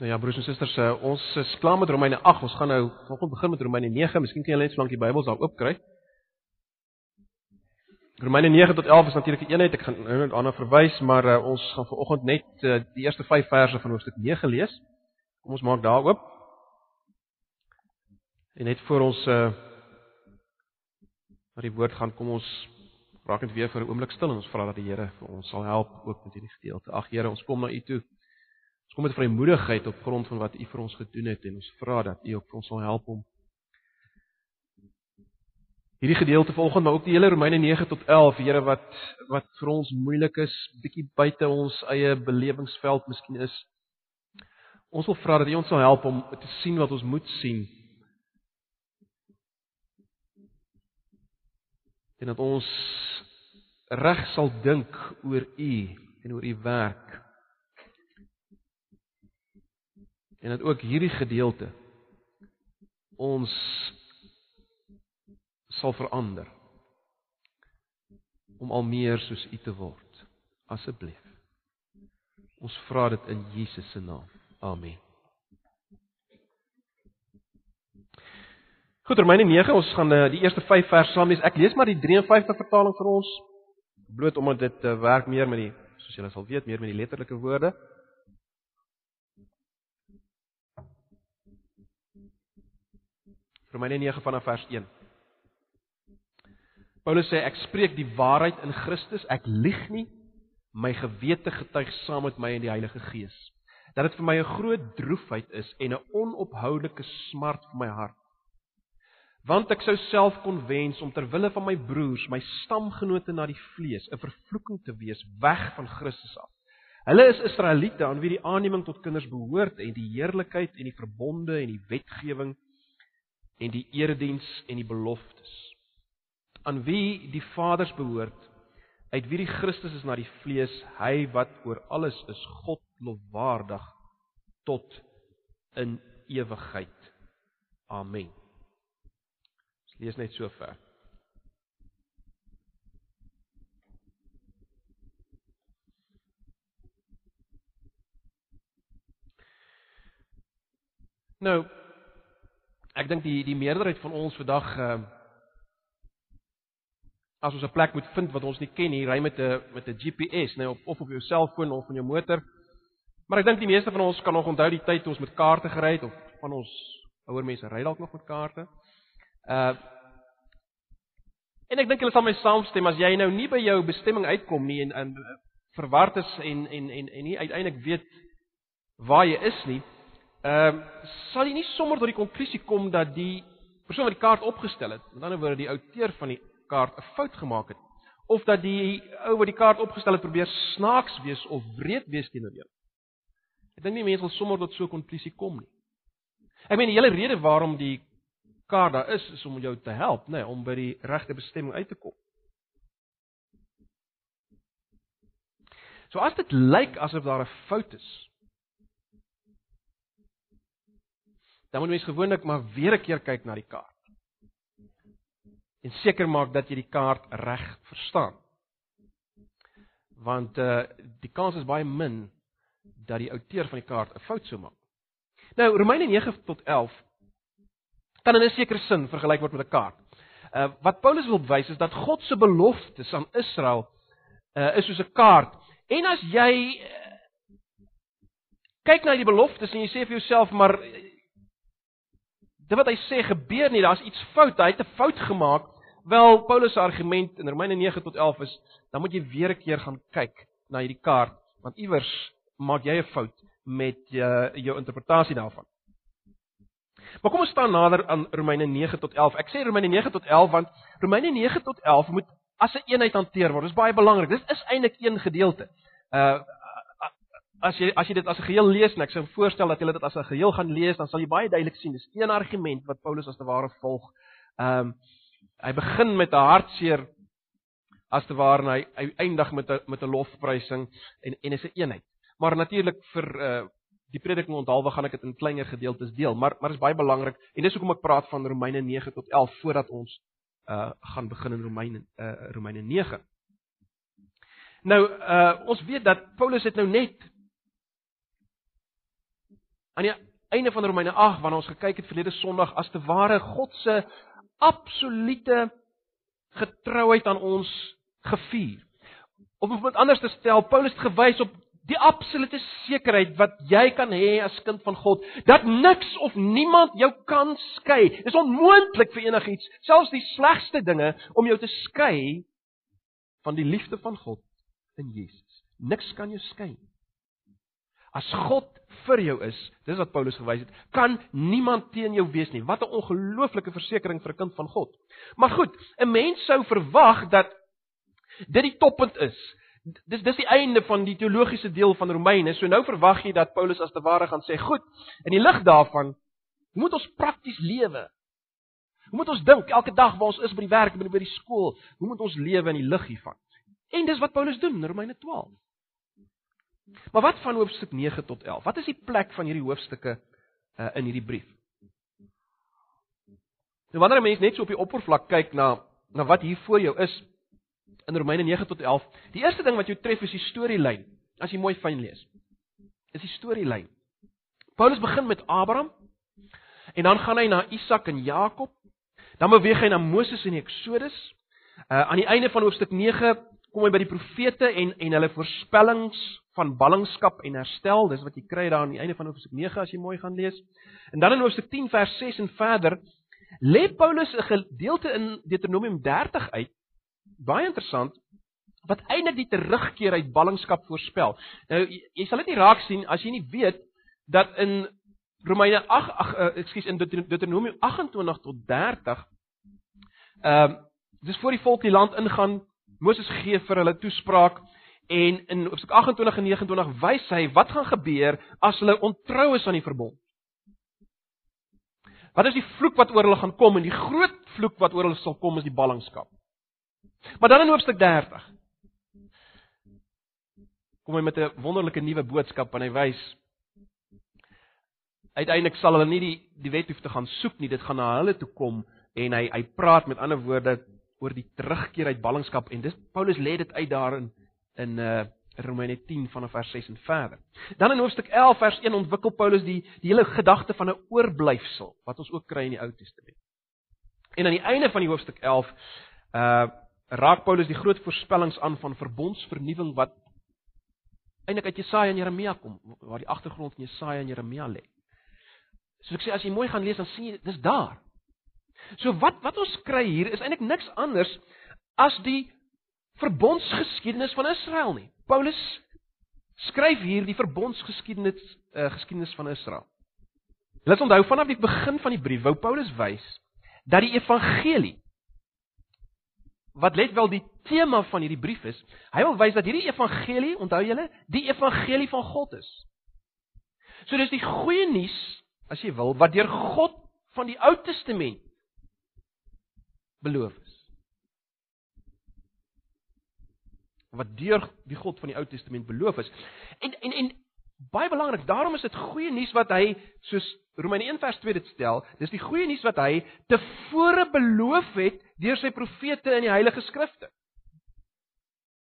Nou ja, broers en susters, uh, ons is klaar met Romeine 8. Ons gaan nou vanoggend begin met Romeine 9. Miskien kan julle net so lank die Bybels daar oop kry. Romeine 9 tot 11 is natuurlik 'n eenheid. Ek gaan nou net daarna verwys, maar uh, ons gaan vanoggend net uh, die eerste 5 verse van hoofstuk 9 lees. Kom ons maak daar oop. En net voor ons uh na die woord gaan, kom ons raak net weer vir 'n oomblik stil en ons vra dat die Here vir ons sal help ook met hierdie gedeelte. Ag Here, ons kom na U toe. Ons kom met vrymoedigheid op grond van wat U vir ons gedoen het en ons vra dat U ook vir ons sal help om hierdie gedeelte volgens maar ook die hele Romeine 9 tot 11, Here wat wat vir ons moeilik is, bietjie buite ons eie belewingsveld miskien is. Ons wil vra dat U ons sal help om te sien wat ons moet sien. En dat ons reg sal dink oor U en oor U werk. En dat ook hierdie gedeelte ons sal verander om al meer soos U te word. Asseblief. Ons vra dit in Jesus se naam. Amen. Goed, Romeine 9, ons gaan uh, die eerste 5 verse saam lees. Ek lees maar die 53 vertaling vir ons bloot omdat dit uh, werk meer met die soos julle sal weet, meer met die letterlike woorde. Romeine 9 vanaf vers 1. Paulus sê ek spreek die waarheid in Christus, ek lieg nie. My gewete getuig saam met my in die Heilige Gees dat dit vir my 'n groot droefheid is en 'n onophoudelike smart vir my hart. Want ek sou self kon wens om ter wille van my broers, my stamgenote na die vlees, 'n vervloeking te wees weg van Christus af. Hulle is Israeliete aan wie die aanneming tot kinders behoort en die heerlikheid en die verbonde en die wetgewing en die erediens en die beloftes. Aan wie die Vaders behoort uit wie die Christus is na die vlees hy wat oor alles is God lofwaardig tot in ewigheid. Amen. Ons lees net so ver. Nou ek dink die die meerderheid van ons vandag uh, as ons 'n plek moet vind wat ons nie ken hier, ry met 'n met 'n GPS, nou of of op jou selfoon of in jou motor. Maar ek dink die meeste van ons kan nog onthou die tyd toe ons met kaarte gery het of van ons ouer mense ry dalk nog met kaarte. Uh En ek dink hulle sal my saamstem as jy nou nie by jou bestemming uitkom nie en in verward is en en en en nie uiteindelik weet waar jy is nie, ehm uh, sal jy nie sommer tot die konklusie kom dat die persoon wat die kaart opgestel het, met ander woorde die outeur van die kaart 'n fout gemaak het of dat die ou wat die kaart opgestel het probeer snaaks wees of wreed wees teenoor jou. Ek dink nie mense wil sommer tot so 'n konklusie kom nie. Ek meen die hele rede waarom die kaart daar is is om jou te help, nê, nee, om by die regte bestemming uit te kom. So as dit lyk asof daar 'n fout is, dan moet mens gewoonlik maar weer 'n keer kyk na die kaart en seker maak dat jy die kaart reg verstaan. Want uh die kans is baie min dat die outeur van die kaart 'n fout sou maak. Nou Romeine 9 tot 11 kan in 'n sekere sin vergelyk word met 'n kaart. Uh wat Paulus wil wys is dat God se beloftes aan Israel uh is soos 'n kaart. En as jy uh, kyk na die beloftes en jy sê vir jouself maar Dit wat hy sê gebeur nie, daar's iets fout. Hy het 'n fout gemaak. Wel, Paulus se argument in Romeine 9 tot 11 is, dan moet jy weer 'n keer gaan kyk na hierdie kaart, want iewers maak jy 'n fout met uh, jou interpretasie daarvan. Maar kom ons staan nader aan Romeine 9 tot 11. Ek sê Romeine 9 tot 11 want Romeine 9 tot 11 moet as 'n eenheid hanteer word. Dit is baie belangrik. Dit is eintlik een gedeelte. Uh as jy as jy dit as 'n geheel lees en ek sou voorstel dat jy dit as 'n geheel gaan lees, dan sal jy baie duidelik sien dis een argument wat Paulus as te ware volg. Ehm um, hy begin met 'n hartseer as te ware hy, hy eindig met 'n met 'n lofprysing en en is 'n eenheid. Maar natuurlik vir uh die prediking onthaalwe gaan ek dit in kleiner gedeeltes deel, maar maar is baie belangrik en dis hoekom ek praat van Romeine 9 tot 11 voordat ons uh gaan begin in Romeine uh Romeine 9. Nou uh ons weet dat Paulus het nou net aan die einde van Romeine 8 wanneer ons gekyk het verlede Sondag as te ware God se absolute getrouheid aan ons gevier. Om dit anders te stel, Paulus het gewys op die absolute sekerheid wat jy kan hê as kind van God dat niks of niemand jou kan skei. Dit is onmoontlik vir enigiets, selfs die slegste dinge, om jou te skei van die liefde van God in Jesus. Niks kan jou skei. As God vir jou is, dis wat Paulus gewys het, kan niemand teen jou wees nie. Wat 'n ongelooflike versekering vir 'n kind van God. Maar goed, 'n mens sou verwag dat dit die toppunt is. Dis dis die einde van die teologiese deel van Romeine. So nou verwag jy dat Paulus as te ware gaan sê, "Goed, in die lig daarvan moet ons prakties lewe. Hoe moet ons dink elke dag waar ons is by die werk, by die skool? Hoe moet ons lewe in die lig hiervan?" En dis wat Paulus doen in Romeine 12. Maar wat van hoofstuk 9 tot 11? Wat is die plek van hierdie hoofstukke uh, in hierdie brief? Nou wanneer 'n mens net so op die oppervlak kyk na na wat hier voor jou is, in Romeine 9 tot 11. Die eerste ding wat jou tref is die storielyn. As jy mooi fyn lees. Is die storielyn. Paulus begin met Abraham en dan gaan hy na Isak en Jakob. Dan beweeg hy na Moses en Eksodus. Uh aan die einde van hoofstuk 9 kom hy by die profete en en hulle voorspellings van ballingskap en herstel. Dis wat jy kry daar aan die einde van hoofstuk 9 as jy mooi gaan lees. En dan in hoofstuk 10 vers 6 en verder lê Paulus 'n gedeelte in Deuteronomium 30 uit baie interessant wat eintlik die terugkeer uit ballingskap voorspel. Nou jy, jy sal dit nie raak sien as jy nie weet dat in Romeine 8 ag uh, ekskuus in Deuteronomium 28 tot 30 ehm uh, dis voor die volk die land ingaan, Moses gee vir hulle toespraak en in hoofstuk 28 en 29 wys hy wat gaan gebeur as hulle ontrou is aan die verbond. Wat is die vloek wat oor hulle gaan kom en die groot vloek wat oor hulle sal kom is die ballingskap. Maar dan in hoofstuk 30 kom hy met 'n wonderlike nuwe boodskap en hy wys uiteindelik sal hulle nie die die wet hoef te gaan soek nie, dit gaan na hulle toe kom en hy hy praat met ander woorde oor die terugkeer uit ballingskap en dis Paulus lê dit uit daarin in uh Romeine 10 vanaf vers 6 en verder. Dan in hoofstuk 11 vers 1 ontwikkel Paulus die die hele gedagte van 'n oorblyfsel wat ons ook kry in die Ou Testament. En aan die einde van die hoofstuk 11 uh raak Paulus die groot voorspellings aan van verbondsvernuwing wat eintlik uit Jesaja en Jeremia kom, waar die agtergrond van Jesaja en Jeremia lê. Soos ek sê as jy mooi gaan lees dan sien jy dis daar. So wat wat ons kry hier is eintlik niks anders as die verbondsgeskiedenis van Israel nie. Paulus skryf hier die verbondsgeskiedenis uh, geskiedenis van Israel. Ons onthou vanaf die begin van die brief wou Paulus wys dat die evangelie wat let wel die tema van hierdie brief is, hy wil wys dat hierdie evangelie, onthou julle, die evangelie van God is. So dis die goeie nuus, as jy wil, wat deur God van die Ou Testament beloof is. Wat deur die God van die Ou Testament beloof is. En en en baie belangrik, daarom is dit goeie nuus wat hy soos Romeine 1 vers 2 dit stel, dis die goeie nuus wat hy tevore beloof het deur sy profete in die Heilige Skrifte.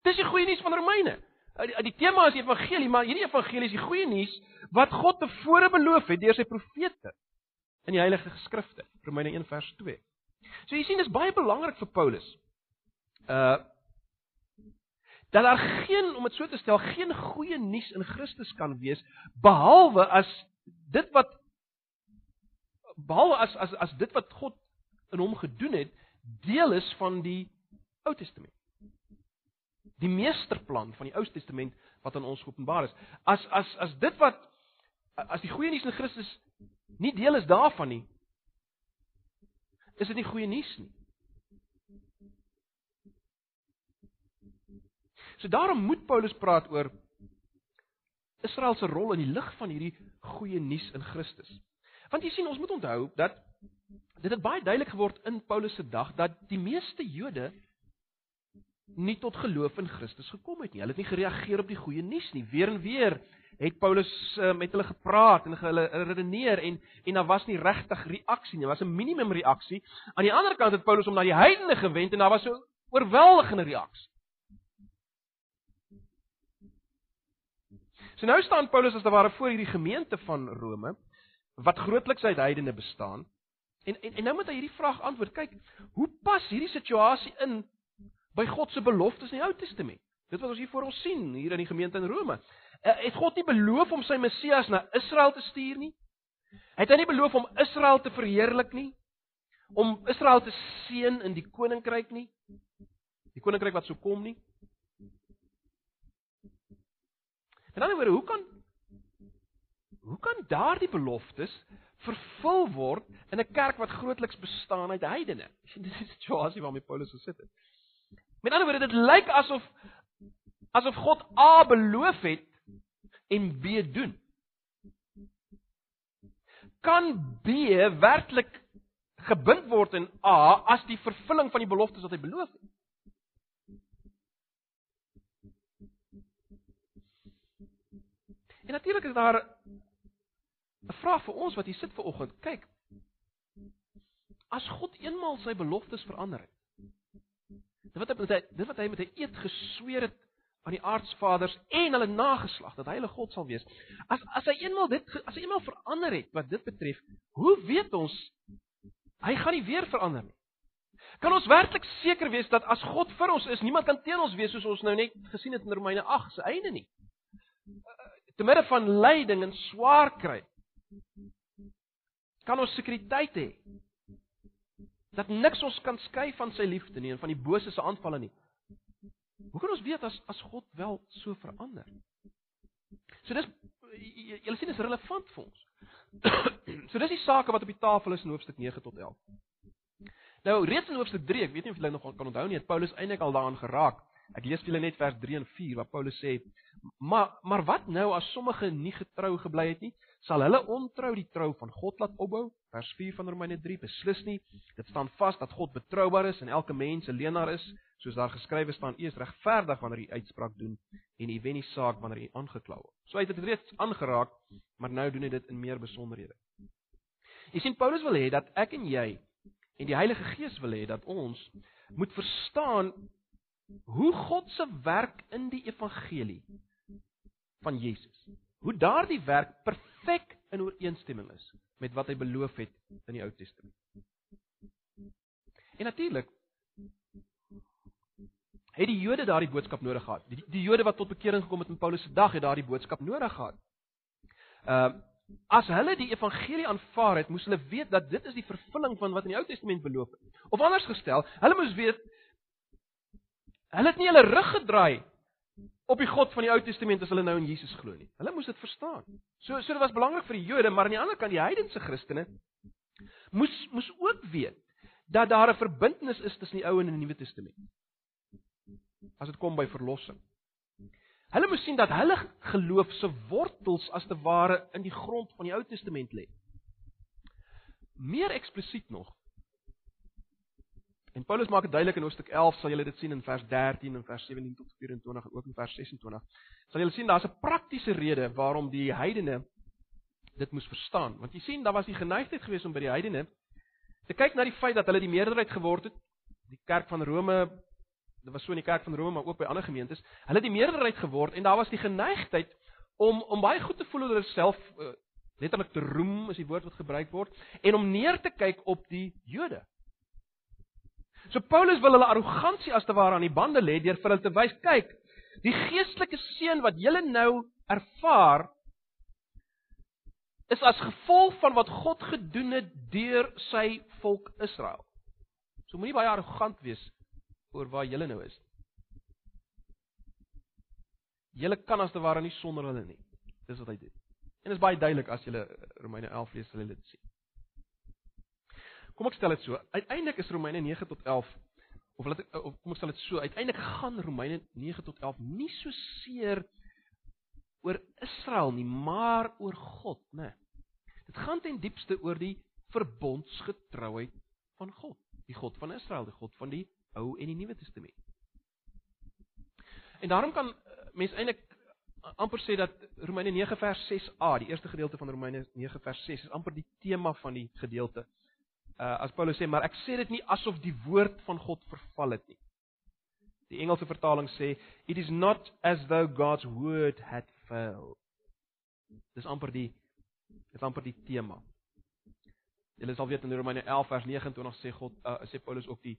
Dis die goeie nuus van Romeine. Die, die tema is evangelie, maar hierdie evangelie is die goeie nuus wat God tevore beloof het deur sy profete in die Heilige Skrifte. Romeine 1 vers 2. So jy sien dis baie belangrik vir Paulus. Uh dat daar geen om dit so te stel geen goeie nuus in Christus kan wees behalwe as dit wat behalwe as as as dit wat God in hom gedoen het deel is van die Ou Testament. Die meesterplan van die Ou Testament wat aan ons geopenbaar is. As as as dit wat as die goeie nuus in Christus nie deel is daarvan nie, is dit nie goeie nuus nie. So daarom moet Paulus praat oor Israel se rol in die lig van hierdie goeie nuus in Christus. Want jy sien ons moet onthou dat dit het baie duidelik geword in Paulus se dag dat die meeste Jode nie tot geloof in Christus gekom het nie. Hulle het nie gereageer op die goeie nuus nie. Weer en weer het Paulus uh, met hulle gepraat en hulle redeneer en en daar was nie regtig reaksie nie. Daar was 'n minimum reaksie. Aan die ander kant het Paulus hom na die heidene gewend en daar was 'n oorweldigende reaksie. So nou staan Paulus as te ware voor hierdie gemeente van Rome wat grootliks uit heidene bestaan. En, en en nou moet hy hierdie vraag antwoord. Kyk, hoe pas hierdie situasie in by God se beloftes in die Ou Testament? Dit wat ons hier voor ons sien hier in die gemeente in Rome. Uh, het God nie beloof om sy Messias na Israel te stuur nie? Het hy nie beloof om Israel te verheerlik nie? Om Israel te seën in die koninkryk nie? Die koninkryk wat sou kom nie? En dan oor hoe kan hoe kan daardie beloftes vervul word in 'n kerk wat grootliks bestaan uit heidene? Dis die situasie waarmee Paulus gesit het. Met ander woorde, dit lyk asof asof God A beloof het en B doen. Kan B werklik gebind word in A as die vervulling van die beloftes wat hy beloof het? En natuurlik is daar 'n vraag vir ons wat hier sit ver oggend. Kyk. As God eenmaal sy beloftes verander het. Dit wat hy dit wat hy met hy eed gesweer het aan die aardsvaders en hulle nageslag dat hy hulle God sal wees. As as hy eenmaal dit as hy eenmaal verander het wat dit betref, hoe weet ons hy gaan nie weer verander nie? Kan ons werklik seker wees dat as God vir ons is, niemand kan teen ons wees soos ons nou net gesien het in Romeine 8 se einde nie? Te midde van lyding en swaar kry, kan ons sekuriteit hê dat niks ons kan skei van sy liefde nie en van die bose se aanvalle nie. Hoe kan ons weet as as God wel so verander? So dis julle sien is relevant vir ons. so dis die sake wat op die tafel is in hoofstuk 9 tot 11. Nou reeds in hoofstuk 3, ek weet nie of julle nog kan onthou nie, het Paulus eintlik al daaraan geraak. Ek lees julle net vers 3 en 4 waar Paulus sê: "Maar maar wat nou as sommige nie getrou gebly het nie? Sal hulle ontrou die trou van God laat opbou?" Vers 4 van Romeine 3 beslis nie. Dit staan vas dat God betroubaar is en elke mens 'n leenaar is, soos daar geskrywe staan: "U is regverdig wanneer u uitspraak doen en u wen die saak wanneer u aangekla word." So hy het dit reeds aangeraak, maar nou doen hy dit in meer besonderhede. Jy sien Paulus wil hê dat ek en jy en die Heilige Gees wil hê dat ons moet verstaan hoe God se werk in die evangelie van Jesus. Hoe daardie werk perfek in ooreenstemming is met wat hy beloof het in die Ou Testament. En natuurlik het die Jode daardie boodskap nodig gehad. Die, die Jode wat tot bekering gekom het in Paulus se dag het daardie boodskap nodig gehad. Ehm uh, as hulle die evangelie aanvaar het, moes hulle weet dat dit is die vervulling van wat in die Ou Testament beloof is. Of anders gestel, hulle moes weet Hulle het nie hulle rug gedraai op die God van die Ou Testament as hulle nou in Jesus glo nie. Hulle moes dit verstaan. So so dit was belangrik vir die Jode, maar aan die ander kant die heidense Christene moes moes ook weet dat daar 'n verbintenis is tussen die Ou en die Nuwe Testament. As dit kom by verlossing. Hulle moes sien dat hulle geloof se wortels as te ware in die grond van die Ou Testament lê. Meer eksplisiet nog, En Paulus maak dit duidelik in Hoofstuk 11, sal julle dit sien in vers 13 en vers 17 tot 24 en ook in vers 26. Sal julle sien daar's 'n praktiese rede waarom die heidene dit moes verstaan. Want jy sien, daar was die geneigtheid geweest om by die heidene te kyk na die feit dat hulle die meerderheid geword het. Die kerk van Rome, dit was so in die kerk van Rome, maar ook by ander gemeentes, hulle het die meerderheid geword en daar was die geneigtheid om om baie goed te voel oor hulle self uh, letterlik te roem is die woord wat gebruik word en om neer te kyk op die Jode. So Paulus wil hulle arrogansie as te ware aan die bande lê deur vir hulle te wys, kyk, die geestelike seën wat julle nou ervaar is as gevolg van wat God gedoen het deur sy volk Israel. So moenie baie arrogant wees oor waar julle nou is. Julle kan as te ware nie sonder hulle nie. Dis wat hy doen. En dit is baie duidelik as jy Romeine 11 lees, sal jy dit sien. Kom ek stel dit so. Uiteindelik is Romeine 9 tot 11 of laat ek of kom ek stel dit so. Uiteindelik gaan Romeine 9 tot 11 nie so seer oor Israel nie, maar oor God, né? Dit gaan ten diepste oor die verbondsgetrouheid van God, die God van Israel, die God van die Ou en die Nuwe Testament. En daarom kan eh, mense eintlik amper sê dat Romeine 9 vers 6a, die eerste gedeelte van Romeine 9 vers 6 is amper die tema van die gedeelte uh, as Paulus sê, maar ek sê dit nie asof die woord van God verval het nie. Die Engelse vertaling sê it is not as though God's word had failed. Dis amper die dis amper die tema. Julle sal weet in Romeine 11 vers 29 sê God uh, sê Paulus ook die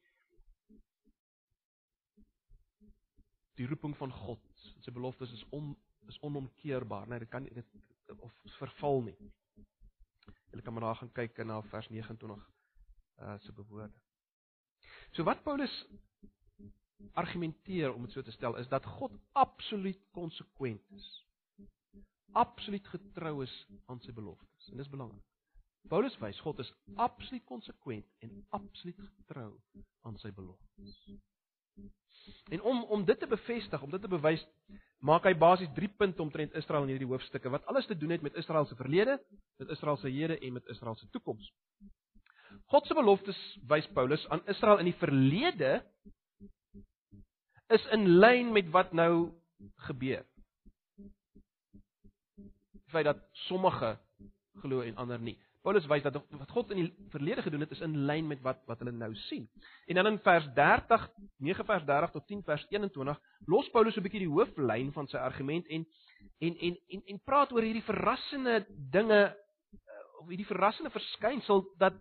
die roeping van God. Sy beloftes is on is onomkeerbaar, nee, dit kan dit of verval nie. Julle kan maar daar gaan kyk na vers 29 uh se bewoorde. So wat Paulus argumenteer om dit so te stel is dat God absoluut konsekwent is. Absoluut getrou is aan sy beloftes. En dis belangrik. Paulus wys God is absoluut konsekwent en absoluut getrou aan sy beloftes. En om om dit te bevestig, om dit te bewys, maak hy basies 3 punte omtrent Israel in hierdie hoofstukke wat alles te doen het met Israel se verlede, met Israel se hede en met Israel se toekoms. God se beloftes wys Paulus aan Israel in die verlede is in lyn met wat nou gebeur. Die feit dat sommige glo en ander nie. Paulus wys dat wat God in die verlede gedoen het is in lyn met wat wat hulle nou sien. En dan in vers 30, 9 vers 30 tot 10 vers 21, los Paulus 'n bietjie die hooflyn van sy argument en en en en en praat oor hierdie verrassende dinge eh, of hierdie verrassende verskynsel dat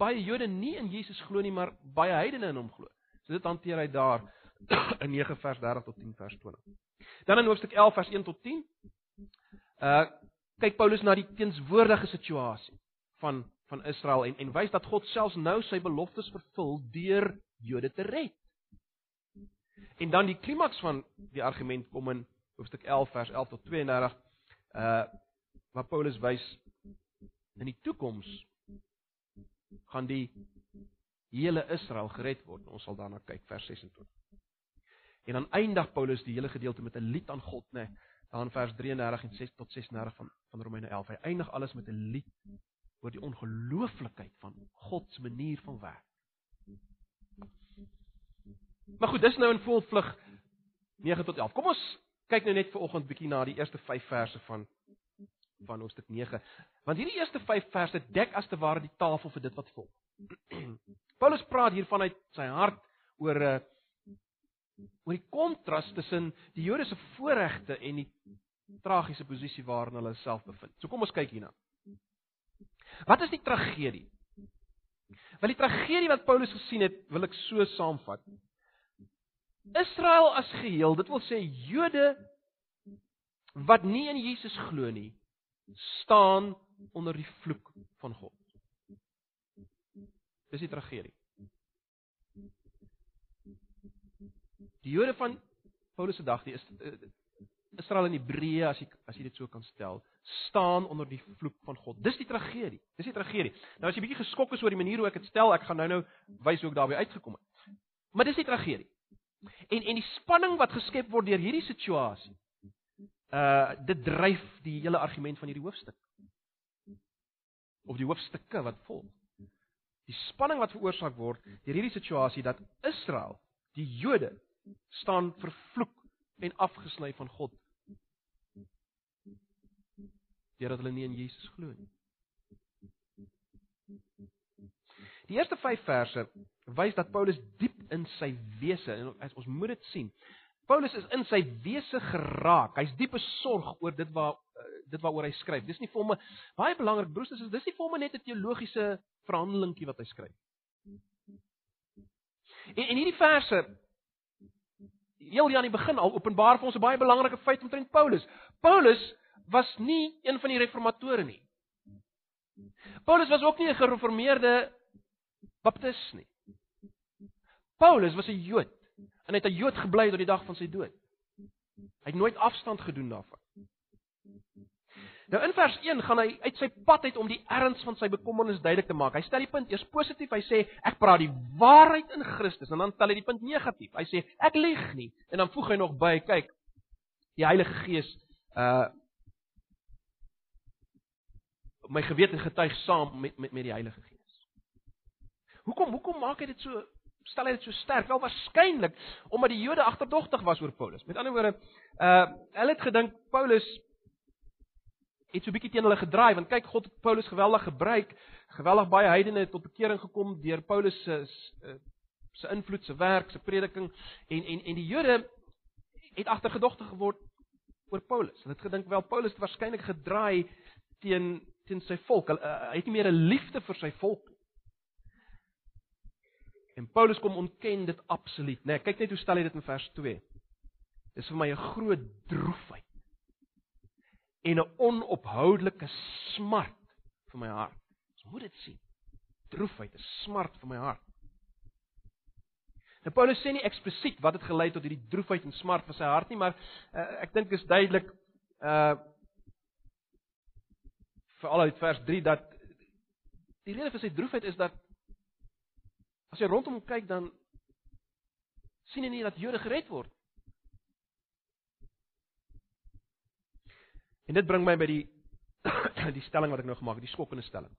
baie Jode nie in Jesus glo nie, maar baie heidene in hom glo. So dit hanteer hy daar in 9 vers 30 tot 10 vers 20. Dan in hoofstuk 11 vers 1 tot 10. Uh kyk Paulus na die teenswoordige situasie van van Israel en en wys dat God selfs nou sy beloftes vervul deur Jode te red. En dan die klimaks van die argument kom in hoofstuk 11 vers 11 tot 32 uh waar Paulus wys in die toekoms gaan die hele Israel gered word. Ons sal daarna kyk vers 26. En dan eindig Paulus die hele gedeelte met 'n lied aan God, nê, nee, dan vers 33 en 6 tot 36 van van Romeine 11. Hy eindig alles met 'n lied oor die ongelooflikheid van God se manier van werk. Maar goed, dis nou in volvlug 9 tot 11. Kom ons kyk nou net vir oggend bietjie na die eerste 5 verse van van hoofstuk 9. Want hierdie eerste 5 verse dek as te ware die tafel vir dit wat volg. Paulus praat hier vanuit sy hart oor 'n eh, oor die kontras tussen die Jode se voorregte en die tragiese posisie waarin hulle self bevind. So kom ons kyk hierna. Wat is die tragedie? Wel die tragedie wat Paulus gesien het, wil ek so saamvat. Israel as geheel, dit wil sê Jode wat nie in Jesus glo nie, staan onder die vloek van God. Dis die tragedie. Die Jode van Paulus se dag, die is eh, Israel in Hebreë as jy as jy dit so kan stel, staan onder die vloek van God. Dis die tragedie. Dis die tragedie. Nou as jy bietjie geskok is oor die manier hoe ek dit stel, ek gaan nou-nou wys hoe ek daarby uitgekom het. Maar dis die tragedie. En en die spanning wat geskep word deur hierdie situasie. Uh dit dryf die hele argument van hierdie hoofstuk. Of die hoofstukke wat volg. Die spanning wat veroorsaak word deur hierdie situasie dat Israel, die Jode, staan vervloek en afgesny van God. Deurdat hulle nie in Jesus glo nie. Die eerste 5 verse wys dat Paulus diep in sy wese en ons moet dit sien. Paulus is in sy wese geraak. Hy's diep besorg oor dit waar eh, dit waaroor hy skryf. Dis nie vir hom baie belangrik broers, dis dis nie vir hom net 'n teologiese verhandelingkie wat hy skryf. En en hierdie verse heel hier aan die begin al openbaar vir ons 'n baie belangrike feit omtrent Paulus. Paulus was nie een van die reformatore nie. Paulus was ook nie 'n gereformeerde baptis nie. Paulus was 'n Jood en hy het 'n Jood gebly tot die dag van sy dood. Hy het nooit afstand gedoen daarvan. Nou in vers 1 gaan hy uit sy pad uit om die erns van sy bekommernis duidelik te maak. Hy stel die punt eers positief. Hy sê ek praat die waarheid in Christus en dan tel hy die punt negatief. Hy sê ek lieg nie en dan voeg hy nog by, kyk, die Heilige Gees uh my gewete getuig saam met met met die Heilige Gees. Hoekom hoekom maak hy dit so stel hy dit so sterk? Wel waarskynlik omdat die Jode agterdogtig was oor Paulus. Met ander woorde, uh hulle het gedink Paulus het so bietjie teen hulle gedraai want kyk God het Paulus geweldig gebruik, geweldig baie heidene het tot bekering gekom deur Paulus se se invloed, se werk, se prediking en en en die Jode het agtergedogte geword oor Paulus. Hulle het gedink wel Paulus het waarskynlik gedraai teen teen sy volk. Hy, hy het nie meer 'n liefde vir sy volk. En Paulus kom ontken dit absoluut, né? Nee, kyk net hoe stel hy dit in vers 2. Dis vir my 'n groot droefheid en 'n onophoudelike smart vir my hart. Ons moet dit sien. Droefheid, 'n smart vir my hart. Nou Paulus sê nie eksplisiet wat het gelei tot hierdie droefheid en smart vir sy hart nie, maar uh, ek dink is duidelik uh veral uit vers 3 dat die rede vir sy droefheid is dat as jy rondom hom kyk dan sien hy nie dat Jode gered word. En dit bring my by die die stelling wat ek nou gemaak het, die skokkende stelling.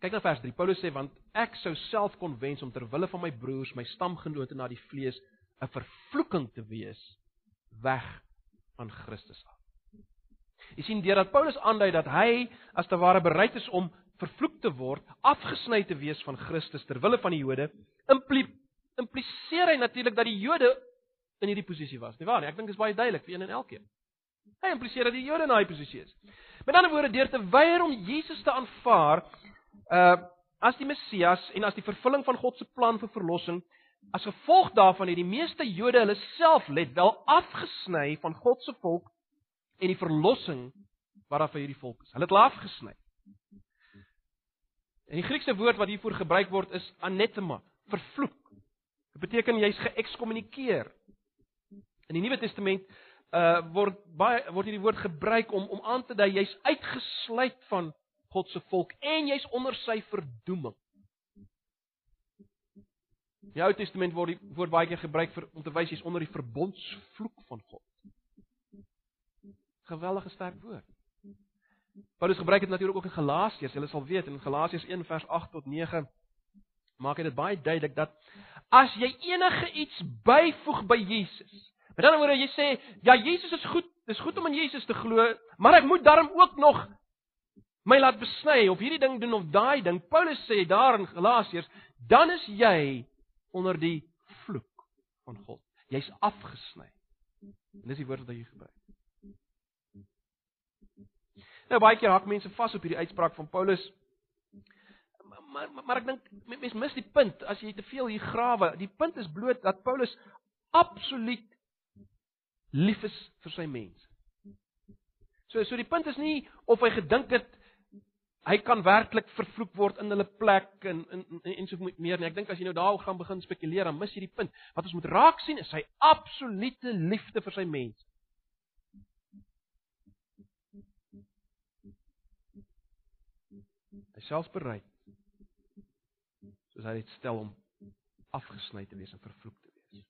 Kyk na vers 3. Paulus sê want ek sou self kon wens om ter wille van my broers, my stamgenote na die vlees 'n vervloeking te wees weg van Christus af. Jy sien deurdat Paulus aandui dat hy as te ware bereid is om vervloek te word, afgesny te wees van Christus ter wille van die Jode, impliseer hy natuurlik dat die Jode in hierdie posisie was. Nie waar nie? Ek dink dit is baie duidelik vir een en elkeen. Hy impliseer dat die Jode in daai posisie is. Met ander woorde, deur te weier om Jesus te aanvaar, uh as die Messias en as die vervulling van God se plan vir verlossing, as gevolg daarvan het die meeste Jode hulle self let wel afgesny van God se volk en die verlossing wat daar vir hierdie volk is. Hulle het hulle afgesny. En die Griekse woord wat hiervoor gebruik word is anathema, vervloek. Dit beteken jy's geëkskommunikeer. In die Nuwe Testament uh word baie word hierdie woord gebruik om om aan te dui jy's uitgesluit van God se volk en jy's onder sy verdoeming. Die Ou Testament word die woord baie keer gebruik vir om te wys jy's onder die verbondsvloek van God. Geweldige sterk woord. Paulus gebruik dit natuurlik ook in Galasiërs. Julle sal weet in Galasiërs 1 vers 8 tot 9 maak hy dit baie duidelik dat as jy enige iets byvoeg by Jesus. Met ander woorde jy sê ja Jesus is goed, dis goed om in Jesus te glo, maar ek moet daarom ook nog my laat besny of hierdie ding doen of daai ding. Paulus sê daar in Galasiërs, dan is jy onder die vloek van God. Jy's afgesny. En dis die woord wat hy gebruik. Nou baie keer hak mense vas op hierdie uitspraak van Paulus. Maar maar, maar ek dink mense mis die punt as jy te veel hier grawe. Die punt is bloot dat Paulus absoluut lief is vir sy mense. So so die punt is nie of hy gedink het hy kan werklik vervloek word in hulle plek en en en, so meer nie. Ek dink as jy nou daar gaan begin spekuleer, dan mis jy die punt. Wat ons moet raak sien is sy absolute liefde vir sy mense. Hy selfs bereid soos hy dit stel om afgesny te wees en vervloek te wees.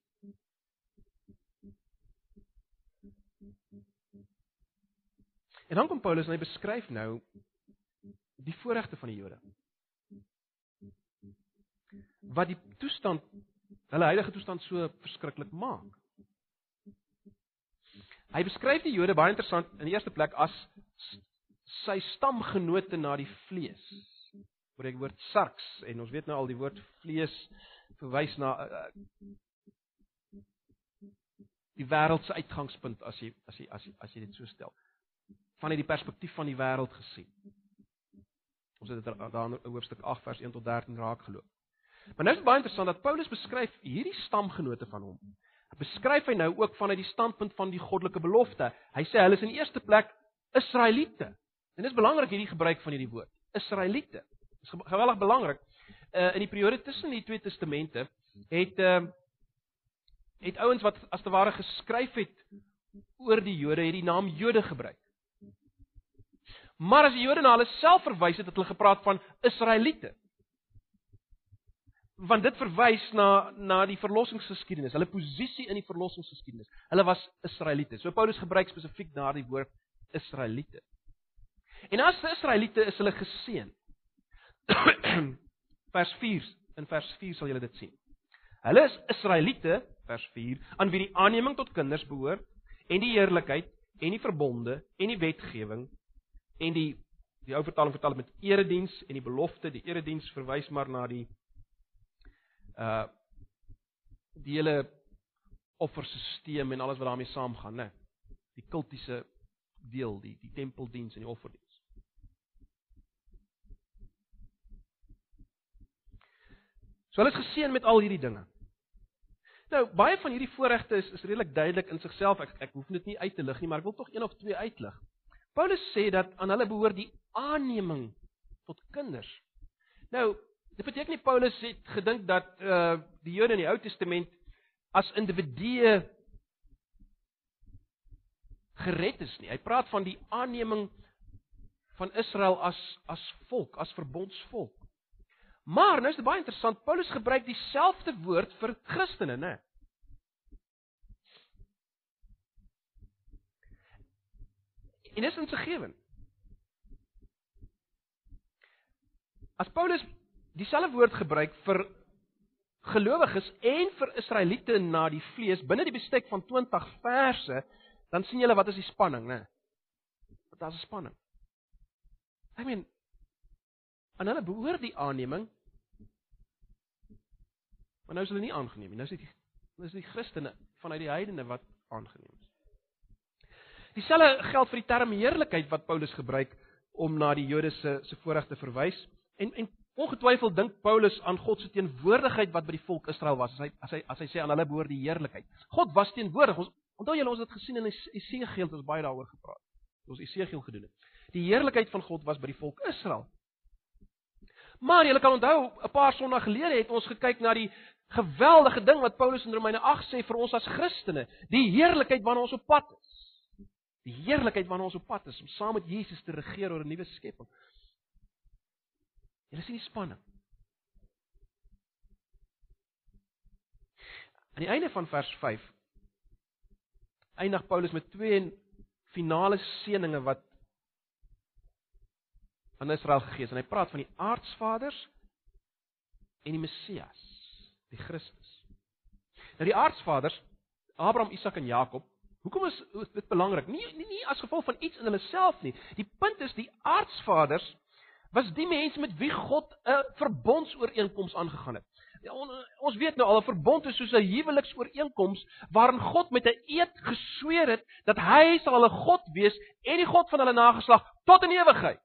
En dan kom Paulus en hy beskryf nou die voorregte van die Jode. Wat die toestand hulle huidige toestand so verskriklik maak. Hy beskryf die Jode baie interessant in die eerste plek as sy stamgenote na die vlees. Oor die woord sarks en ons weet nou al die woord vlees verwys na uh, die wêreld se uitgangspunt as jy as jy as jy as jy dit so stel. Vanuit die perspektief van die wêreld gesien. Ons het dit daar in hoofstuk 8 vers 1 tot 13 raak geloop. Maar nou is dit baie interessant dat Paulus beskryf hierdie stamgenote van hom. Beskryf hy nou ook vanuit die standpunt van die goddelike belofte. Hy sê hulle is in eerste plek Israeliete. En dit is belangrik hierdie gebruik van hierdie woord, Israeliete. Dit is geweldig belangrik. Uh in die periode tussen die twee testamente het ehm uh, het ouens wat as te ware geskryf het oor die Jode het die naam Jode gebruik. Maar as die Jode na hulle self verwys het, het hulle gepraat van Israeliete. Want dit verwys na na die verlossingsgeskiedenis, hulle posisie in die verlossingsgeskiedenis. Hulle was Israeliete. So Paulus gebruik spesifiek daardie woord Israeliete. En as Israeliete is hulle geseën. vers 4 in vers 4 sal julle dit sien. Hulle is Israeliete vers 4 aan wie die aanneming tot kinders behoort en die heerlikheid en die verbonde en die wetgewing en die die ou vertaling vertaal dit met erediens en die belofte, die erediens verwys maar na die uh die hele offerstelsel en alles wat daarmee saamgaan, né? Die kultiese deel, die die tempeldiens en die offerdiens. So hulle is geseën met al hierdie dinge. Nou, baie van hierdie voorregte is is redelik duidelik in sigself. Ek ek hoef dit nie uit te lig nie, maar ek wil tog een of twee uitlig. Paulus sê dat aan hulle behoort die aanneming tot kinders. Nou, dit beteken nie Paulus het gedink dat uh die Jode in die Ou Testament as individue gered is nie. Hy praat van die aanneming van Israel as as volk, as verbondsvolk. Maar nou is dit baie interessant, Paulus gebruik dieselfde woord vir Christene, né? En dis insiggewend. As Paulus dieselfde woord gebruik vir gelowiges en vir Israeliete na die vlees binne die bestek van 20 verse, dan sien julle wat is die spanning, né? Wat daar's 'n spanning. I mean, aan hulle behoort die aanneming Maar nou is hulle nie aangeneem nie. Nou is dit nou is die Christene vanuit die heidene wat aangeneem is. Dieselfde geld vir die term heerlikheid wat Paulus gebruik om na die Jode se se voorreg te verwys. En en ongetwyfeld dink Paulus aan God se teenwoordigheid wat by die volk Israel was. As hy as hy as hy sê aan hulle behoort die heerlikheid. God was teenwoordig. Ons onthou julle ons het gesien in Esegiel ons baie daaroor gepraat. Ons Esegiel gedoen het. Die heerlikheid van God was by die volk Israel. Maar julle kan onthou, 'n paar sonnae gelede het ons gekyk na die geweldige ding wat Paulus in Romeine 8 sê vir ons as Christene, die heerlikheid waarna ons op pad is. Die heerlikheid waarna ons op pad is om saam met Jesus te regeer oor 'n nuwe skepping. Julle sien die spanning. Aan die einde van vers 5 eindig Paulus met twee finale seënings wat aan Israel gegee is en hy praat van die aardsvaders en die Messias die Christus. Nou die aardsvaders, Abraham, Isak en Jakob, hoekom is dit belangrik? Nie, nie nie as gevolg van iets in hulle self nie. Die punt is die aardsvaders was die mense met wie God 'n verbondsooreenkoms aangegaan het. Ja, on, ons weet nou al 'n verbond is soos 'n huweliksooreenkoms waarin God met 'n eed gesweer het dat hy sal hulle God wees en die God van hulle nageslag tot in ewigheid.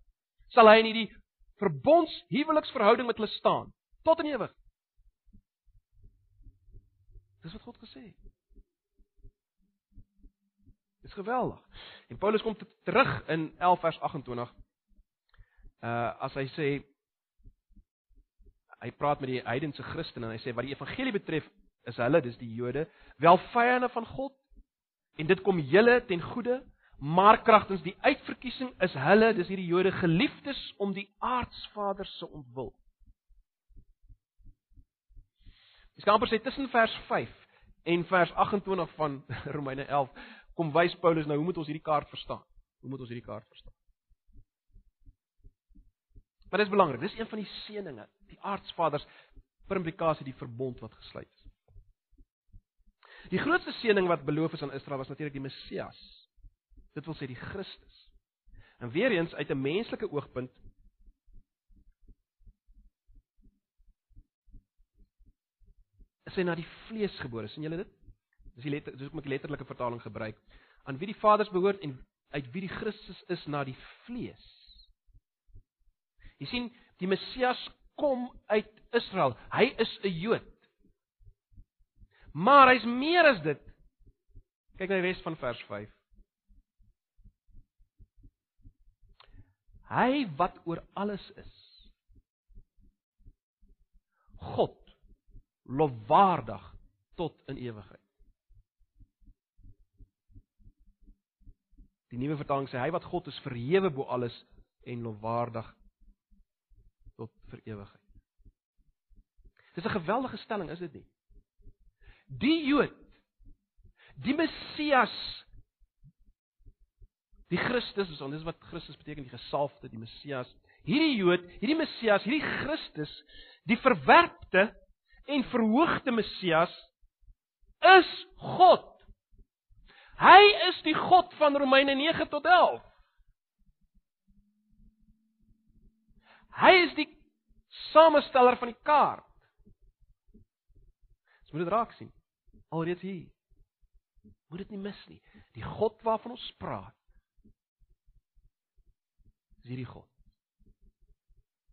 Sal hy in hierdie verbonds huweliksverhouding met hulle staan tot in ewigheid. Dis wat God gesê het. Dis geweldig. En Paulus kom terug in 11 vers 28. Uh as hy sê hy praat met die heidense Christene en hy sê wat die evangelie betref is hulle dis die Jode wel vyande van God en dit kom julle ten goeie maar kragtens die uitverkiesing is hulle dis hierdie Jode geliefdes om die aardsvader se ontwil. Dis kan amper sê tussen vers 5 en vers 28 van Romeine 11 kom wys Paulus nou hoe moet ons hierdie kaart verstaan? Hoe moet ons hierdie kaart verstaan? Maar dit is belangrik. Dis een van die seëninge, die aardsvaders per implikasie die verbond wat gesluit is. Die grootste seëning wat beloof is aan Israel was natuurlik die Messias. Dit wil sê die Christus. En weer eens uit 'n menslike oogpunt is hy na die vlees gebore. sien julle dit? Dis die letter, dis hoekom ek letterlike vertaling gebruik. Aan wie die Vaders behoort en uit wie die Christus is na die vlees. Jy sien, die Messias kom uit Israel. Hy is 'n Jood. Maar hy's meer as dit. Kyk na die res van vers 5. Hy wat oor alles is. God lofwaardig tot in ewigheid. Die nuwe vertaling sê hy wat God is verhewe bo alles en lofwaardig tot vir ewigheid. Dis 'n geweldige stelling, is dit nie? Die Jood, die Messias, die Christus, want dis wat Christus beteken, die gesalfde, die Messias. Hierdie Jood, hierdie Messias, hierdie Christus, die verwerpte en verhoogde Messias is God. Hy is die God van Romeine 9 tot 11. Hy is die samesteller van die kaart. Ons moet dit raak sien. alreeds hier. Moet dit nie mis nie. Die God waarvan ons praat. Is hierdie God.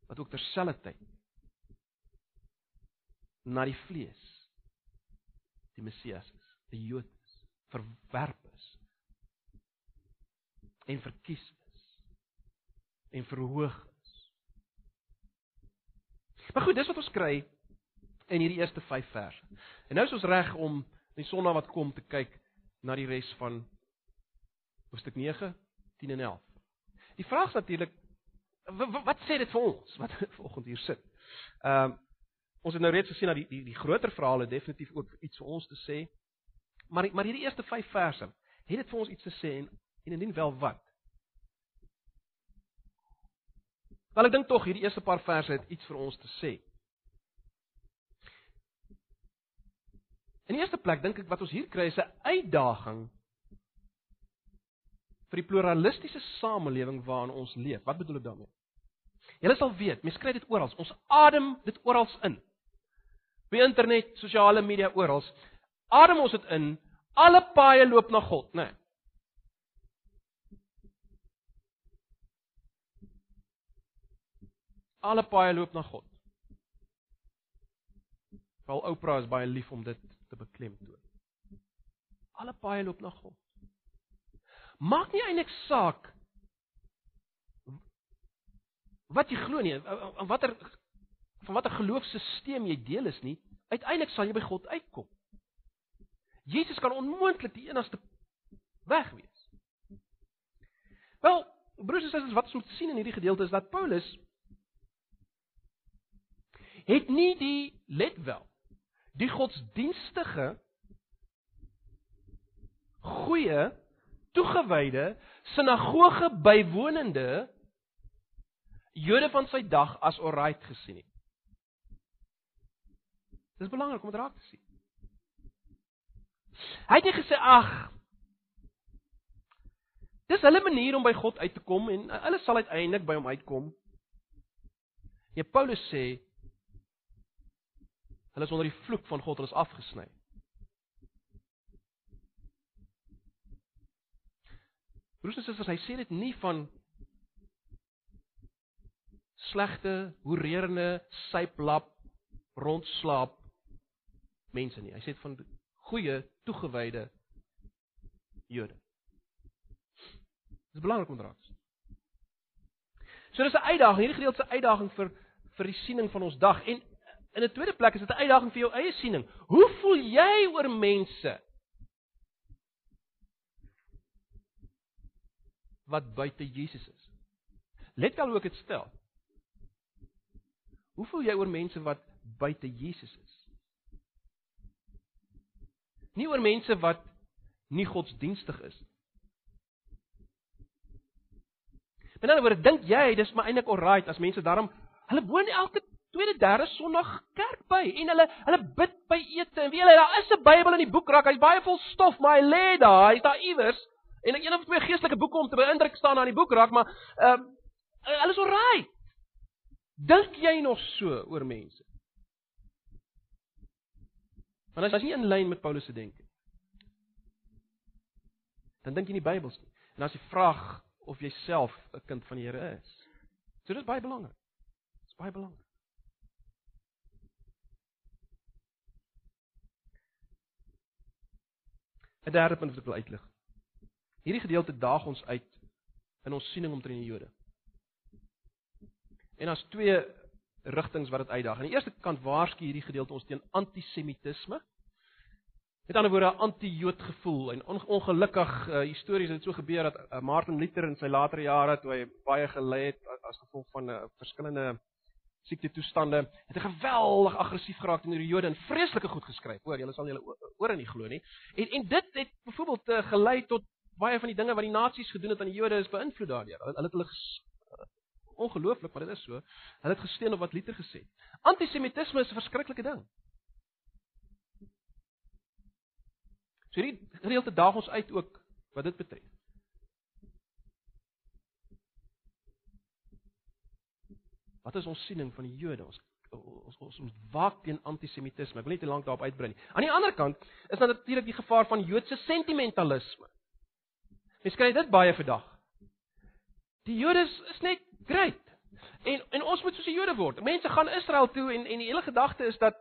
Wat ook terselfdertyd na die vlees die Messias is, die Jood is, verwerp is en verkies is en verhoog is. Maar goed, dis wat ons kry in hierdie eerste 5 verse. En nou is ons reg om in die Sondag wat kom te kyk na die res van hoofstuk 9, 10 en 11. Die vraag is natuurlik wat sê dit vir ons wat vanoggend hier sit? Ehm um, ons het nou reeds gesien dat die die die groter verhale definitief ook iets vir ons te sê. Maar maar hierdie eerste 5 verse, het dit vir ons iets te sê en en indien wel wat? Wel ek dink tog hierdie eerste paar verse het iets vir ons te sê. In die eerste plek dink ek wat ons hier kry is 'n uitdaging vir die pluralistiese samelewing waarin ons leef. Wat bedoel ek daarmee? Julle sal weet, mense kry dit oral. Ons adem dit oral in. Die internet, sosiale media oral. Adem ons dit in. Alle paaie loop na God, né? Nee. Alle paaie loop na God. Wel Oprah is baie lief om dit te beklemtoon. Alle paaie loop na God. Maak nie eintlik saak wat jy glo nie, aan watter van watter geloofsisteem jy deel is nie, uiteindelik sal jy by God uitkom. Jesus kan onmoontlik die enigste weg wees. Wel, broers en susters, wat ons moet sien in hierdie gedeelte is dat Paulus het nie die let wel die godsdienstige goeie toegewyde sinagoge bywonende Jode van sy dag as alright gesien het. Dis belangrik om dit raak te sien. Hy het nie gesê ag Dis hulle manier om by God uit te kom en hulle sal uiteindelik by hom uitkom. Nee, Paulus sê Hulle is onder die vloek van God, hulle is afgesny. Broers en susters, hy sê dit nie van slegte, hoererende, syplap, rondslaap mense nie. Hy sê van goeie, toegewyde Jode. Dit is belangrik om te raak. So dis 'n uitdaging, hierdie gedeelte se uitdaging vir vir die siening van ons dag en In 'n tweede plek is dit 'n uitdaging vir jou eie siening. Hoe voel jy oor mense wat buite Jesus is? Let wel hoe ek dit stel. Hoe voel jy oor mense wat buite Jesus is? Nie oor mense wat nie godsdienstig is. Nie. Maar dan word dink jy dis maar eintlik alright as mense daarom hulle woon elke tweede derde Sondag kerk by en hulle hulle bid by ete en weet jy daar is 'n Bybel in die boekrak hy's baie vol stof maar hy lê daar hy's daar iewers. En ek een of twee geestelike boeke om te beïndruk staan daar in die boekrak maar ehm uh, hulle is alraai dink jy nog so oor mense want as jy in lyn met Paulus se denke dan dink jy nie Bybels nie en as jy vra of jy self 'n kind van die Here is so dit is baie belangrik dit is baie belangrik 'n derde punt wat ek wil uitlig. Hierdie gedeelte daag ons uit in ons siening omtrent die Jode. En daar's twee rigtings wat dit uitdaag. Aan die eerste kant waarsku hierdie gedeelte ons teen antisemitisme. Met ander woorde, anti-Jood gevoel en ongelukkig uh, histories het dit so gebeur dat uh, Martin Luther in sy latere jare toe hy baie gelei het as gevolg van 'n uh, verskillende siekte toestande, het hy geweldig aggressief geraak teenoor die Jode en vreeslike goed geskryf. Hoor, julle sal julle oor in nie glo nie. En en dit het byvoorbeeld uh, gelei tot baie van die dinge wat die nasies gedoen het aan die Jode is beïnvloed daardeur. Hulle het hulle ongelooflik, maar dit is so. Hulle het gesteun op wat Luther gesê het. Antisemitisme is 'n verskriklike ding. So hierdie gedeelte daag ons uit ook wat dit betref. Wat is ons siening van die Jode? Ons ons ons moet waak teen antisemitisme. Ek wil nie te lank daarop uitbrei nie. Aan die ander kant is daar natuurlik die gevaar van Joodse sentimentalisme. Mens kry dit baie vandag. Die Jode is net great. En en ons moet soos die Jode word. Mense gaan Israel toe en en die hele gedagte is dat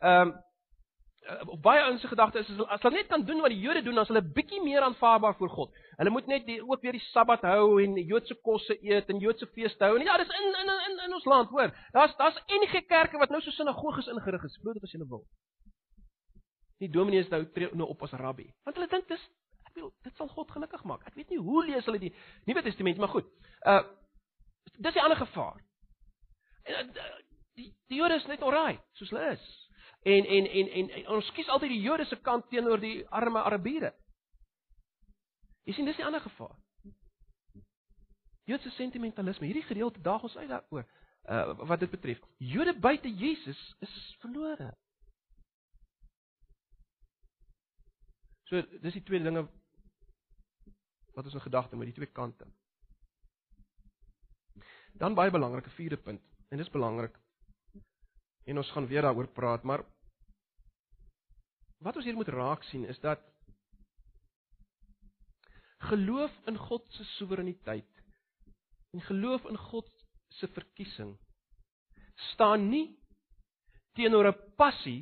ehm um, uh, baie ouens se gedagte is as hulle net kan doen wat die Jode doen, dan is hulle bietjie meer aanvaarbaar vir God. Hulle moet net die, ook weer die Sabbat hou en Joodse kosse eet en Joodse feeste hou. En ja, dis in in in in ons land, hoor. Daar's daar's enige kerke wat nou so sinagoges ingerig is, glo dit as jy wil. Die dominees nou tree nou op as rabbi. Want hulle dink dis ek wil dit sal God gelukkig maak. Ek weet nie hoe lees hulle die Nuwe Testament, maar goed. Uh dis 'n ander gevaar. En uh, die die Jode is net oral, soos hulle is. En en en en, en ons kies altyd die Jode se kant teenoor die arme Arabiere. Jy sien dis 'n ander gevaar. Joodse sentimentalisme, hierdie gedeelte daag ons uit daaroor. Uh wat dit betref, Jode buite Jesus is verlore. So dis die twee dinge wat ons in gedagte moet, die twee kante. Dan baie belangrike vierde punt en dis belangrik En ons gaan weer daaroor praat, maar wat ons hier moet raak sien is dat geloof in God se soewereiniteit en geloof in God se verkiesing staan nie teenoor 'n passie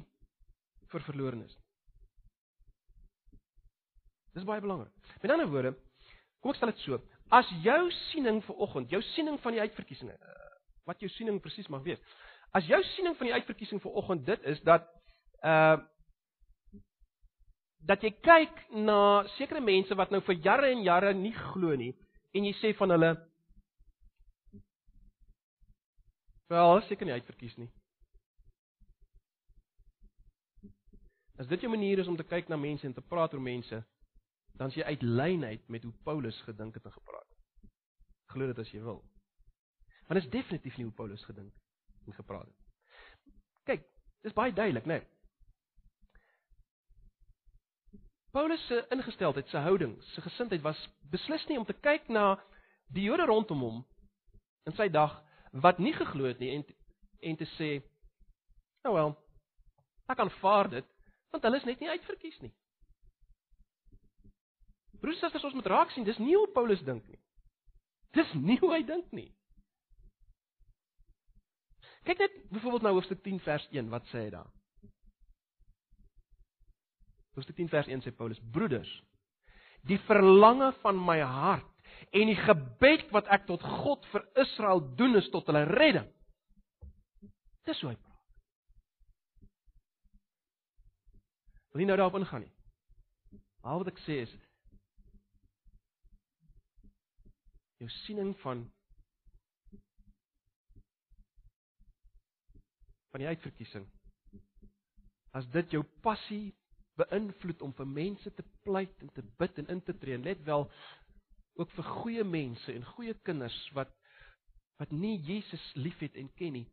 vir verlorenes. Dis baie belangrik. Met ander woorde, kom ek stel dit so, as jou siening vir oggend, jou siening van die uitverkiesing, eh, wat jou siening presies mag wees, As jou siening van die uitverkiesing vir oggend dit is dat uh dat jy kyk na sekere mense wat nou vir jare en jare nie glo nie en jy sê van hulle wel seker nie uitverkies nie. As dit jou manier is om te kyk na mense en te praat oor mense, dan is jy uit lynheid met hoe Paulus gedink het en gepraat het. Glo dit as jy wil. Want dit is definitief nie hoe Paulus gedink en gepraat het. Kyk, dis baie duidelik, né? Nee. Paulus se ingesteldheid, sy houding, sy gesindheid was beslis nie om te kyk na die Jode rondom hom in sy dag wat nie geglo het nie en en te sê, nou wel, ek aanvaar dit want hulle is net nie uitverkies nie. Broers en susters, ons moet raak sien, dis nie hoe Paulus dink nie. Dis nie hoe hy dink nie. Kyk net byvoorbeeld na hoofstuk 10 vers 1, wat sê hy daar? Hoofstuk 10 vers 1 sê Paulus: Broeders, die verlange van my hart en die gebed wat ek tot God vir Israel doen is tot hulle redding. Dis hoe hy praat. Wil nie nou daarop ingaan nie. Al wat ek sê is jou siening van van die uitverkiesing. As dit jou passie beïnvloed om vir mense te pleit en te bid en in te tree, let wel ook vir goeie mense en goeie kinders wat wat nie Jesus liefhet en ken nie.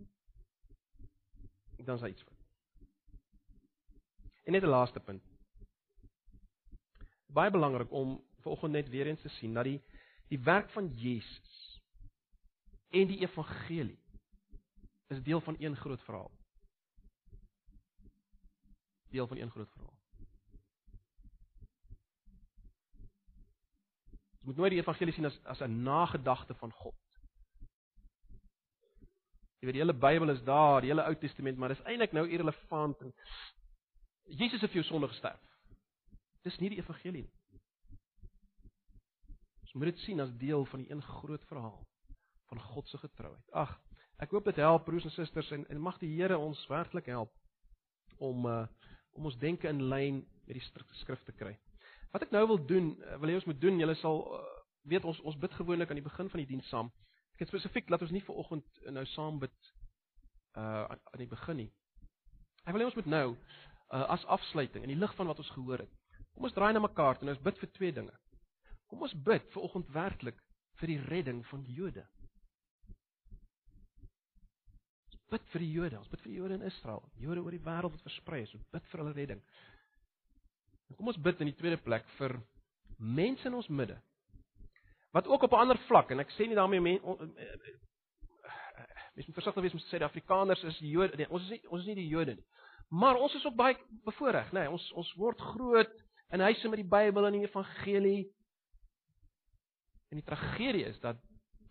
Dan sê iets van. En net 'n laaste punt. Baie belangrik om vanoggend net weer eens te sien dat die die werk van Jesus en die evangelie is deel van een groot verhaal. Deel van een groot verhaal. Ons moet nooit die evangelie sien as as 'n nagedagte van God. Jy weet die hele Bybel is daar, die hele Ou Testament, maar dis eintlik nou irrelevant Jesus het vir jou sonde gesterf. Dis nie die evangelie nie. Moet dit sien as deel van die een groot verhaal van God se getrouheid. Ag, Ek hoop dit help broers en susters en, en mag die Here ons werklik help om uh, om ons denke in lyn met die skrif te kry. Wat ek nou wil doen, uh, wil hê ons moet doen, julle sal uh, weet ons ons bid gewoonlik aan die begin van die diens saam. Ek het spesifiek laat ons nie vir oggend nou saam bid uh aan, aan die begin nie. Ek wil hê ons moet nou uh, as afsluiting in die lig van wat ons gehoor het. Kom ons draai na mekaar en ons bid vir twee dinge. Kom ons bid vir oggend werklik vir die redding van die Jode. bid vir die Jode, ons bid vir die Jode in Israel, Jode oor die wêreld wat versprei is, ons bid vir hulle redding. En kom ons bid in die tweede plek vir mense in ons midde wat ook op 'n ander vlak en ek sê nie daarmee men, Mens moet versigtig wees om te sê die Afrikaners is die Jode. Nee, ons is nie ons is nie die Jode nie. Maar ons is ook baie bevoordeel, nê. Nee, ons ons word groot in huise met die Bybel en die evangelie. En die tragedie is dat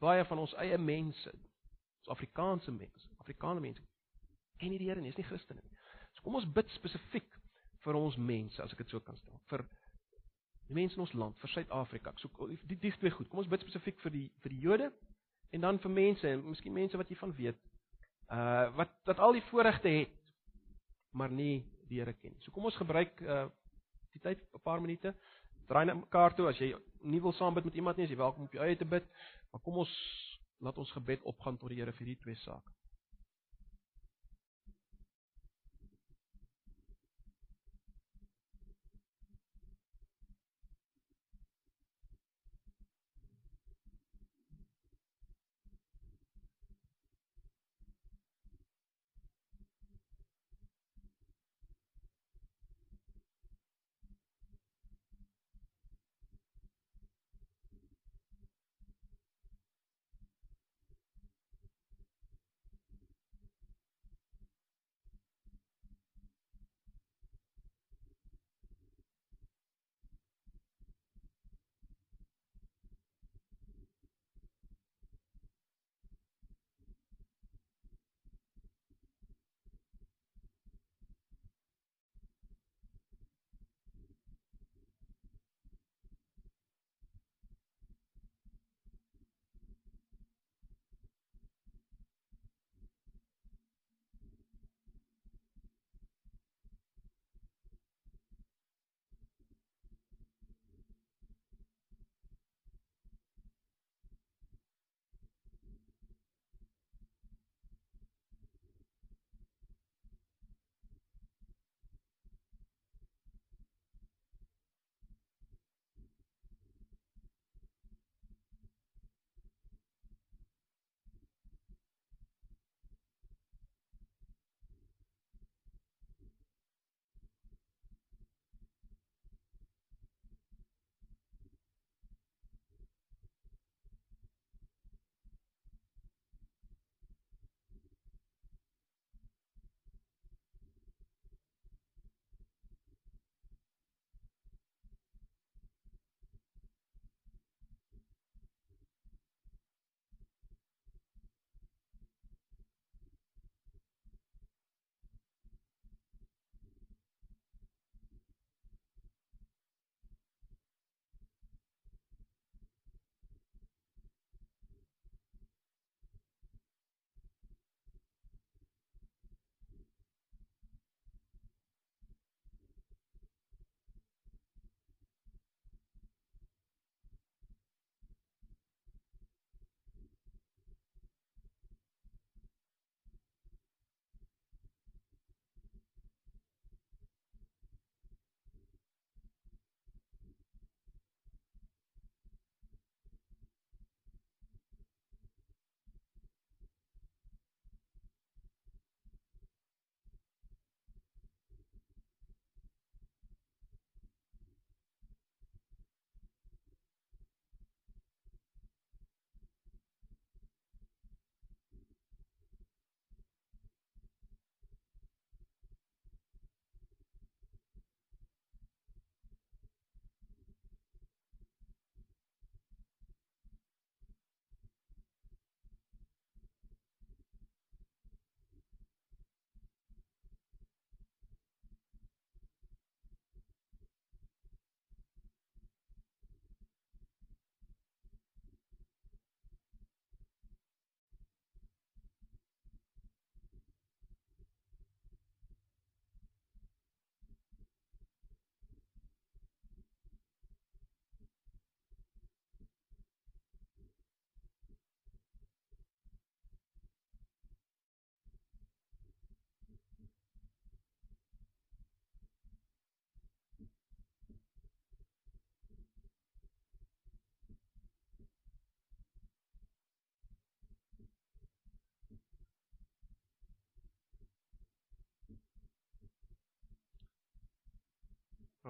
baie van ons eie mense, ons Afrikaanse mense, Afrikaanse mense, ken nie die Here nie, is nie Christene nie. So kom ons bid spesifiek vir ons mense, as ek dit so kan stel, vir die mense in ons land, vir Suid-Afrika. So die dis twee goed. Kom ons bid spesifiek vir die vir die Jode en dan vir mense, en miskien mense wat jy van weet, uh wat wat al die voorregte het, maar nie die Here ken nie. So kom ons gebruik uh die tyd 'n paar minute. Draai na mekaar toe as jy nie wil saam bid met iemand nie, as jy welkom op jou eie te bid. Maar kom ons laat ons gebed opgaan tot die Here vir hierdie twee sake.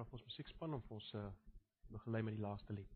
Vra ons musiekspan om vir ons uh, begelei met die laaste lied.